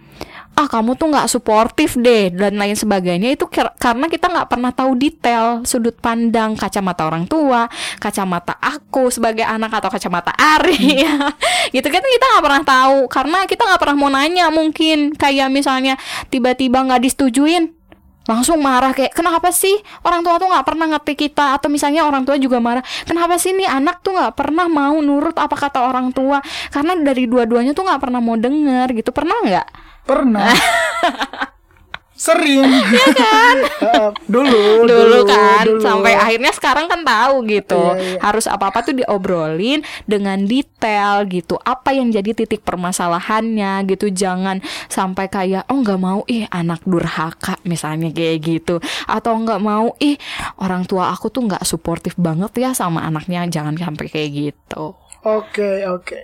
ah kamu tuh nggak suportif deh dan lain sebagainya. Itu karena kita nggak pernah tahu detail sudut pandang kacamata orang tua kacamata aku sebagai anak atau kacamata Ari ya. Gitu kan kita nggak pernah tahu karena kita nggak pernah mau nanya mungkin. Kayak misalnya tiba-tiba nggak disetujuin langsung marah kayak kenapa sih orang tua tuh nggak pernah ngerti kita? Atau misalnya orang tua juga marah kenapa sih nih anak tuh nggak pernah mau nurut? Apa kata orang tua? Karena dari dua-duanya tuh nggak pernah mau denger gitu. Pernah nggak pernah. Sering. Ya kan? Uh, dulu, dulu kan dulu. sampai akhirnya sekarang kan tahu gitu. Iya, iya. harus apa apa tuh diobrolin dengan detail gitu. Apa yang jadi titik permasalahannya gitu. Jangan sampai kayak oh nggak mau ih anak durhaka misalnya kayak gitu. Atau nggak mau ih orang tua aku tuh nggak suportif banget ya sama anaknya. Jangan sampai kayak gitu oke okay, oke okay.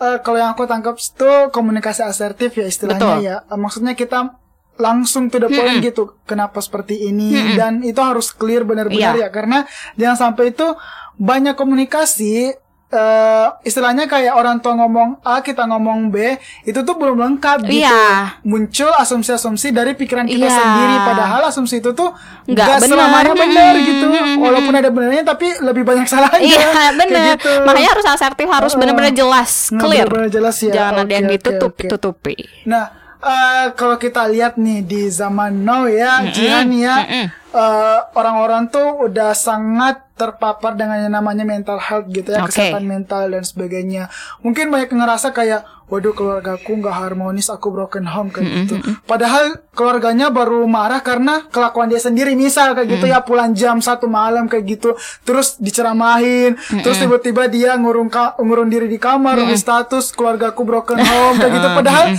uh, kalau yang aku tangkap itu komunikasi asertif ya istilahnya Betul. ya uh, maksudnya kita langsung to the point -hmm. gitu kenapa seperti ini -hmm. dan itu harus clear benar-benar yeah. ya karena jangan sampai itu banyak komunikasi uh, istilahnya kayak orang tua ngomong A kita ngomong B itu tuh belum lengkap gitu yeah. muncul asumsi-asumsi dari pikiran kita yeah. sendiri padahal asumsi itu tuh nggak selamanya benar hmm. gitu walaupun ada benernya tapi lebih banyak salahnya iya yeah, benar gitu. makanya harus asertif harus uh, benar-benar jelas clear bener -bener jelas ya jangan okay, ada yang ditutup okay. tutupi nah uh, kalau kita lihat nih di zaman now ya, mm -hmm. Jihan ya, mm -hmm. uh, orang-orang tuh udah sangat terpapar dengan yang namanya mental health gitu ya, okay. kesehatan mental dan sebagainya. Mungkin banyak ngerasa kayak, waduh keluargaku nggak harmonis, aku broken home kayak mm -hmm. gitu. Padahal keluarganya baru marah karena kelakuan dia sendiri, misal kayak gitu mm -hmm. ya pulang jam satu malam kayak gitu, terus diceramahin, mm -hmm. terus tiba-tiba dia ngurung ngurung diri di kamar, mm -hmm. status keluargaku broken home kayak gitu. Padahal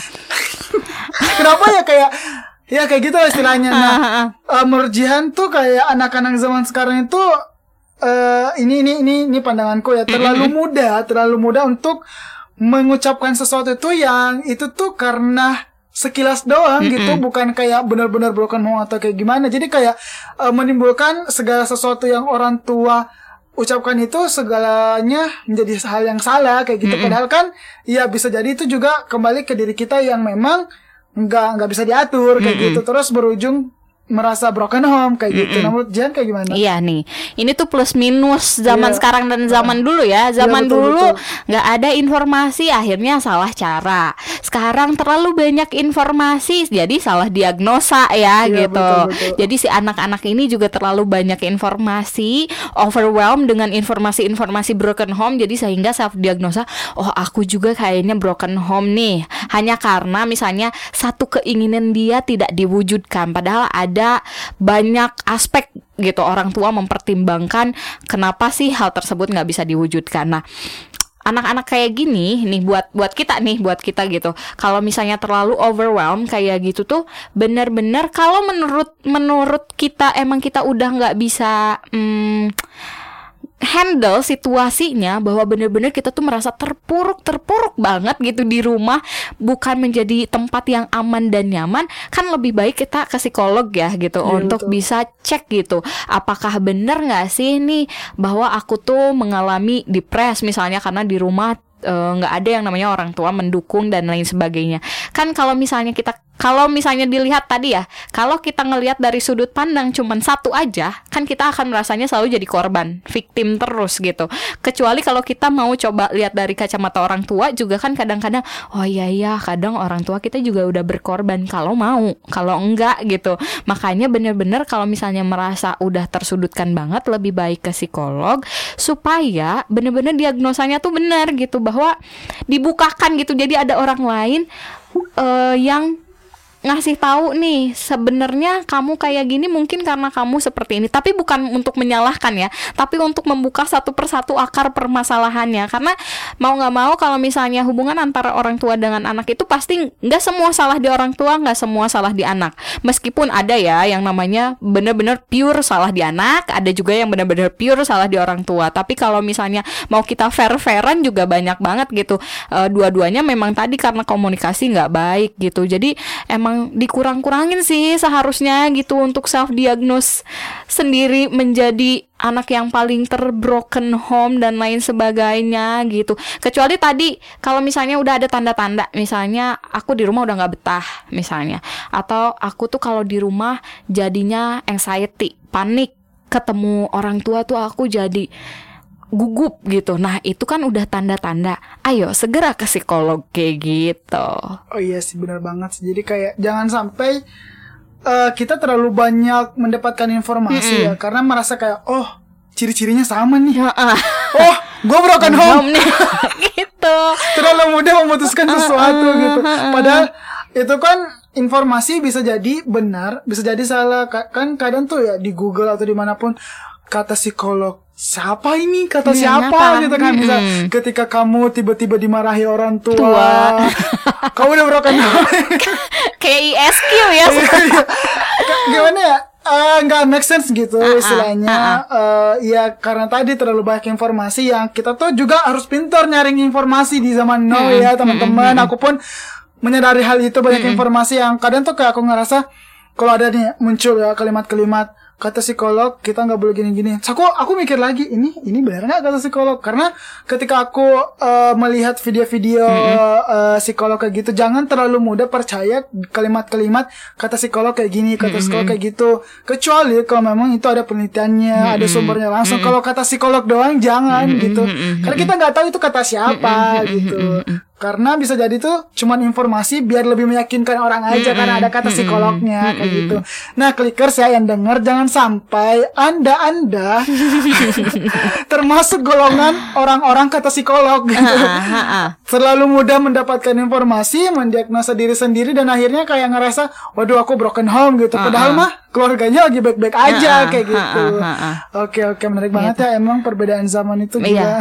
Kenapa ya kayak ya kayak gitu istilahnya. Nah, uh, menurut Jihan tuh kayak anak-anak zaman sekarang itu uh, ini ini ini ini pandanganku ya terlalu muda, terlalu muda untuk mengucapkan sesuatu itu yang itu tuh karena sekilas doang mm -mm. gitu bukan kayak benar-benar broken home atau kayak gimana jadi kayak uh, menimbulkan segala sesuatu yang orang tua ucapkan itu segalanya menjadi hal yang salah kayak gitu mm -mm. padahal kan ya bisa jadi itu juga kembali ke diri kita yang memang nggak nggak bisa diatur kayak mm -hmm. gitu terus berujung merasa broken home kayak gitu. Mm -mm. Namun Jan kayak gimana? Iya nih. Ini tuh plus minus zaman yeah. sekarang dan zaman dulu ya. Iya, zaman yeah, betul, dulu nggak ada informasi akhirnya salah cara. Sekarang terlalu banyak informasi jadi salah diagnosa ya yeah, gitu. Betul, betul. Jadi si anak-anak ini juga terlalu banyak informasi, overwhelmed dengan informasi-informasi broken home jadi sehingga self diagnosa, oh aku juga kayaknya broken home nih. Hanya karena misalnya satu keinginan dia tidak diwujudkan padahal ada banyak aspek gitu orang tua mempertimbangkan kenapa sih hal tersebut nggak bisa diwujudkan. Nah, anak-anak kayak gini nih buat buat kita nih buat kita gitu kalau misalnya terlalu overwhelm kayak gitu tuh benar-benar kalau menurut menurut kita emang kita udah nggak bisa hmm, handle situasinya bahwa bener-bener kita tuh merasa terpuruk terpuruk banget gitu di rumah bukan menjadi tempat yang aman dan nyaman kan lebih baik kita ke psikolog ya gitu ya, untuk betul. bisa cek gitu apakah bener nggak sih nih bahwa aku tuh mengalami depres misalnya karena di rumah eh, nggak uh, ada yang namanya orang tua mendukung dan lain sebagainya kan kalau misalnya kita kalau misalnya dilihat tadi ya, kalau kita ngelihat dari sudut pandang cuman satu aja, kan kita akan merasanya selalu jadi korban, victim terus gitu. Kecuali kalau kita mau coba lihat dari kacamata orang tua juga kan kadang-kadang oh iya iya, kadang orang tua kita juga udah berkorban kalau mau, kalau enggak gitu. Makanya bener-bener kalau misalnya merasa udah tersudutkan banget lebih baik ke psikolog supaya bener-bener diagnosanya tuh benar gitu bahwa dibukakan gitu. Jadi ada orang lain uh, yang ngasih tahu nih sebenarnya kamu kayak gini mungkin karena kamu seperti ini. Tapi bukan untuk menyalahkan ya tapi untuk membuka satu persatu akar permasalahannya. Karena mau nggak mau kalau misalnya hubungan antara orang tua dengan anak itu pasti nggak semua salah di orang tua nggak semua salah di anak. Meskipun ada ya yang namanya benar-benar pure salah di anak ada juga yang benar-benar pure salah di orang tua. Tapi kalau misalnya mau kita fair-fairan juga banyak banget gitu. Uh, dua-duanya memang tadi karena komunikasi nggak baik gitu. Jadi emang dikurang-kurangin sih seharusnya gitu untuk self diagnose sendiri menjadi anak yang paling terbroken home dan lain sebagainya gitu. Kecuali tadi kalau misalnya udah ada tanda-tanda, misalnya aku di rumah udah nggak betah misalnya, atau aku tuh kalau di rumah jadinya anxiety, panik, ketemu orang tua tuh aku jadi gugup gitu. Nah, itu kan udah tanda-tanda. Ayo segera ke psikolog kayak gitu. Oh iya sih benar banget. Jadi kayak jangan sampai uh, kita terlalu banyak mendapatkan informasi mm -hmm. ya karena merasa kayak oh ciri-cirinya sama nih. oh, gue broken home nih. gitu. Terlalu mudah memutuskan sesuatu gitu. Padahal itu kan informasi bisa jadi benar, bisa jadi salah. Kan kadang tuh ya di Google atau di mana pun kata psikolog siapa ini kata ya, siapa nyata. gitu kan bisa hmm. ketika kamu tiba-tiba dimarahi orang tua, tua. kamu udah broken kayak ISQ ya iya, iya. gimana ya uh, nggak make sense gitu uh, istilahnya uh, uh. Uh, ya karena tadi terlalu banyak informasi yang kita tuh juga harus pintar nyaring informasi di zaman now hmm, ya teman-teman hmm, aku pun menyadari hal itu banyak hmm. informasi yang kadang tuh kayak aku ngerasa kalau ada nih muncul ya kalimat-kalimat kata psikolog kita nggak boleh gini-gini. Aku aku mikir lagi ini ini benar nggak kata psikolog? Karena ketika aku uh, melihat video-video mm -hmm. uh, psikolog kayak gitu, jangan terlalu mudah percaya kalimat-kalimat kata psikolog kayak gini, kata psikolog kayak gitu. Kecuali kalau memang itu ada penelitiannya, mm -hmm. ada sumbernya langsung. Mm -hmm. Kalau kata psikolog doang jangan mm -hmm. gitu. Karena kita nggak tahu itu kata siapa gitu karena bisa jadi tuh cuman informasi biar lebih meyakinkan orang aja mm-hmm. karena ada kata psikolognya mm-hmm. kayak gitu. Nah, clickers ya yang denger jangan sampai Anda-anda termasuk golongan orang-orang kata psikolog gitu. Selalu mudah mendapatkan informasi, mendiagnosa diri sendiri dan akhirnya kayak ngerasa, "Waduh, aku broken home" gitu. Padahal mah keluarganya lagi baik-baik aja kayak gitu. Oke, oke, menarik banget gitu. ya emang perbedaan zaman itu juga. Iya,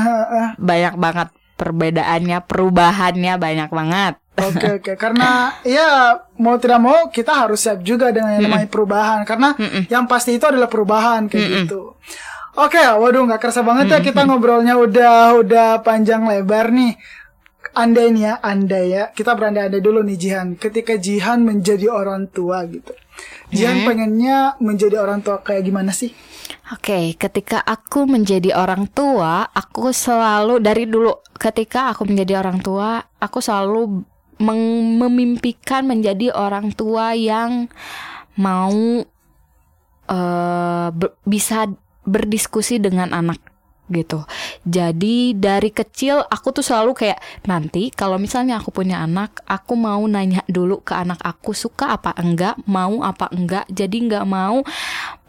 banyak banget perbedaannya, perubahannya banyak banget. Oke okay, oke, okay. karena ya mau tidak mau kita harus siap juga dengan yang namanya perubahan karena Mm-mm. yang pasti itu adalah perubahan kayak Mm-mm. gitu. Oke, okay, waduh nggak kerasa banget ya kita ngobrolnya udah udah panjang lebar nih. Anda ini ya, Anda ya, kita berandai-andai dulu nih Jihan. Ketika Jihan menjadi orang tua gitu, Jihan hmm. pengennya menjadi orang tua kayak gimana sih? Oke, okay, ketika aku menjadi orang tua, aku selalu dari dulu ketika aku menjadi orang tua, aku selalu memimpikan menjadi orang tua yang mau uh, bisa berdiskusi dengan anak gitu. Jadi dari kecil aku tuh selalu kayak nanti kalau misalnya aku punya anak, aku mau nanya dulu ke anak aku suka apa enggak, mau apa enggak. Jadi nggak mau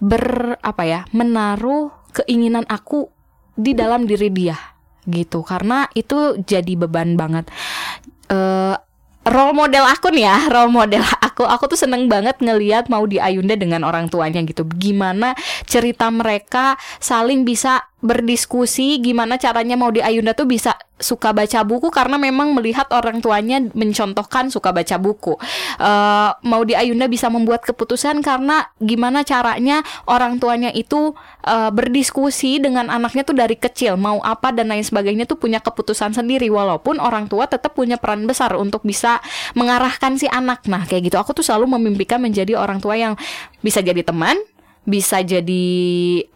ber apa ya, menaruh keinginan aku di dalam diri dia gitu. Karena itu jadi beban banget. Uh, role model aku nih ya, role model aku. Aku tuh seneng banget ngeliat mau di Ayunda dengan orang tuanya gitu. Gimana cerita mereka saling bisa berdiskusi gimana caranya mau di Ayunda tuh bisa suka baca buku karena memang melihat orang tuanya mencontohkan suka baca buku. Uh, mau di Ayunda bisa membuat keputusan karena gimana caranya orang tuanya itu uh, berdiskusi dengan anaknya tuh dari kecil mau apa dan lain sebagainya tuh punya keputusan sendiri walaupun orang tua tetap punya peran besar untuk bisa mengarahkan si anak. Nah, kayak gitu aku tuh selalu memimpikan menjadi orang tua yang bisa jadi teman, bisa jadi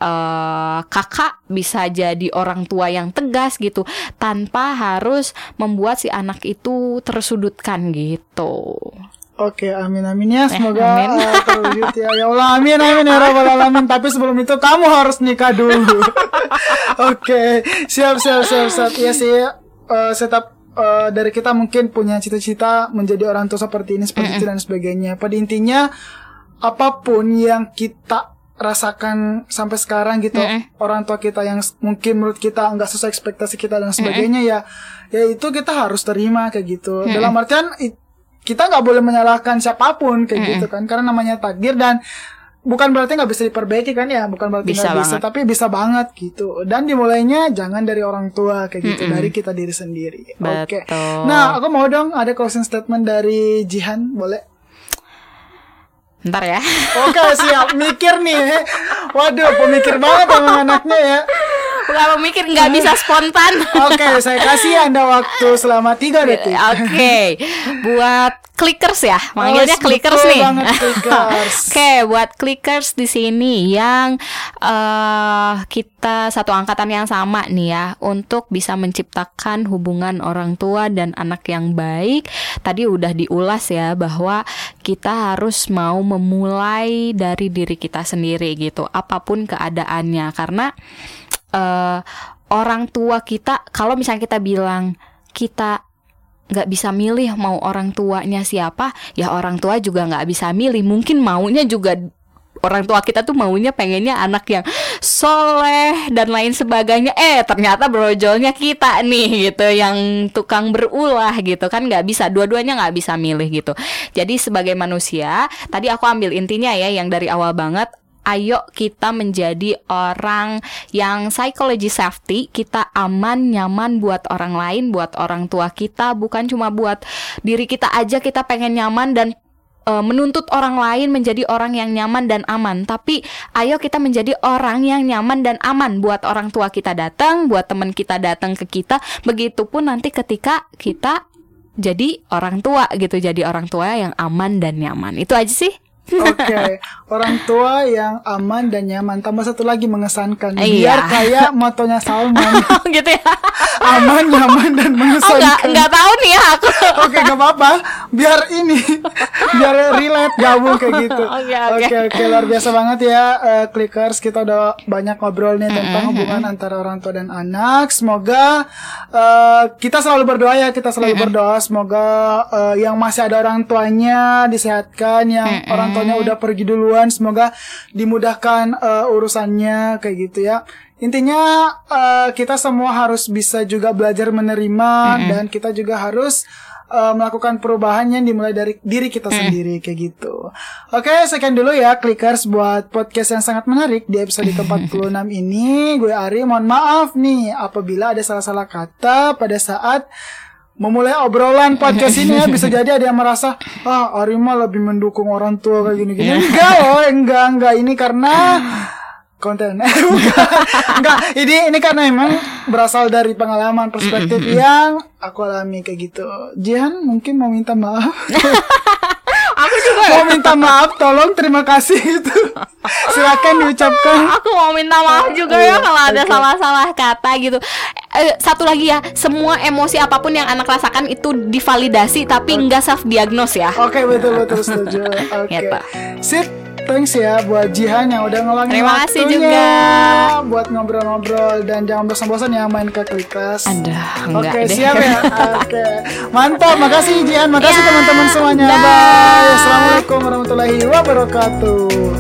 uh, kakak, bisa jadi orang tua yang tegas gitu, tanpa harus membuat si anak itu tersudutkan gitu. Oke, amin amin ya. Semoga eh, amin. Uh, terwujud ya. Ya Allah, amin amin ya rabbal alamin. Tapi sebelum itu kamu harus nikah dulu. Oke, siap siap siap siap. Iya sih. Uh, tetap uh, dari kita mungkin punya cita-cita menjadi orang tua seperti ini, seperti mm -mm. itu dan sebagainya. Pada intinya apa pun yang kita rasakan sampai sekarang gitu mm -hmm. orang tua kita yang mungkin menurut kita nggak sesuai ekspektasi kita dan sebagainya mm -hmm. ya ya itu kita harus terima kayak gitu mm -hmm. dalam artian kita nggak boleh menyalahkan siapa pun kayak gitu kan karena namanya takdir dan bukan berarti nggak bisa diperbaiki kan ya bukan berarti Bisa nggak bisa banget. tapi bisa banget gitu. Dan dimulainya jangan dari orang tua kayak gitu dari kita diri sendiri. Oke. Betul. nah aku mau dong ada closing statement dari Jihan boleh Ntar ya. Oke siap mikir nih Waduh pemikir banget emang anaknya ya Bukan mikir nggak bisa spontan. Oke saya kasih anda waktu selama 3 detik Oke, buat clickers ya, manggilnya Oh, clickers nih. clickers. Oke, buat clickers di sini yang eh kita satu angkatan yang sama nih ya, untuk bisa menciptakan hubungan orang tua dan anak yang baik. Tadi udah diulas ya bahwa kita harus mau memulai dari diri kita sendiri gitu, apa pun keadaannya, karena eh orang tua kita kalau misalnya kita bilang kita nggak bisa milih mau orang tuanya siapa ya orang tua juga nggak bisa milih. Mungkin maunya juga orang tua kita tuh maunya pengennya anak yang soleh dan lain sebagainya. Eh ternyata brojolnya kita nih gitu yang tukang berulah gitu. Kan nggak bisa dua-duanya nggak bisa milih gitu. Jadi sebagai manusia tadi aku ambil intinya ya yang dari awal banget ayo kita menjadi orang yang psychology safety, kita aman, nyaman buat orang lain, buat orang tua kita, bukan cuma buat diri kita aja kita pengen nyaman dan e, menuntut orang lain menjadi orang yang nyaman dan aman. Tapi ayo kita menjadi orang yang nyaman dan aman buat orang tua kita datang, buat teman kita datang ke kita. Begitupun nanti ketika kita jadi orang tua gitu, jadi orang tua yang aman dan nyaman. Itu aja sih. Oke, orang tua yang aman dan nyaman. Tambah satu lagi mengesankan. Iya. Biar kayak motonya Salman. Oh gitu ya. aman, nyaman dan Oh mengesankan. nggak tahu nih ya aku. Oke, gak apa-apa. Biar ini, biar relate gabung kayak gitu. Oke, oke. oke, oke, luar biasa banget ya, eh, clickers. Kita udah banyak ngobrol nih tentang hubungan antara orang tua dan anak. Semoga eh, kita selalu berdoa ya, kita selalu berdoa. Semoga eh, yang masih ada orang tuanya disehatkan, yang orang tuanya udah pergi duluan, semoga dimudahkan eh, urusannya kayak gitu ya. Intinya eh, kita semua harus bisa juga belajar menerima dan kita juga harus eh, melakukan perubahan yang dimulai dari diri kita sendiri kayak gitu. Oke, sekian dulu ya clickers buat podcast yang sangat menarik di episode ke-46 ini. Gue Ari, mohon maaf nih apabila ada salah-salah kata pada saat memulai obrolan podcast ini ya bisa jadi ada yang merasa ah Ari mah lebih mendukung orang tua kayak gini-gini. Enggak loh, enggak enggak. Ini karena konten. Enggak ini ini karena emang berasal dari pengalaman perspektif yang aku alami kayak gitu. Jihan mungkin mau minta maaf mau minta maaf tolong terima kasih itu. Silakan diucapkan. Aku mau minta maaf juga ya Iya, kalau ada salah-salah kata gitu. Eh, satu lagi ya, semua emosi apa pun yang anak rasakan itu divalidasi tapi enggak self diagnose ya. oke betul betul setuju. Oke. Gitu. sip thanks ya buat Jihan yang udah ngeluangin Terima kasih waktunya juga. buat ngobrol-ngobrol dan jangan bosan-bosan ya main ke Klikas Oke enggak deh. siap ya Oke Mantap Makasih Jihan Makasih Ya, teman-teman semuanya dah. Bye Assalamualaikum warahmatullahi wabarakatuh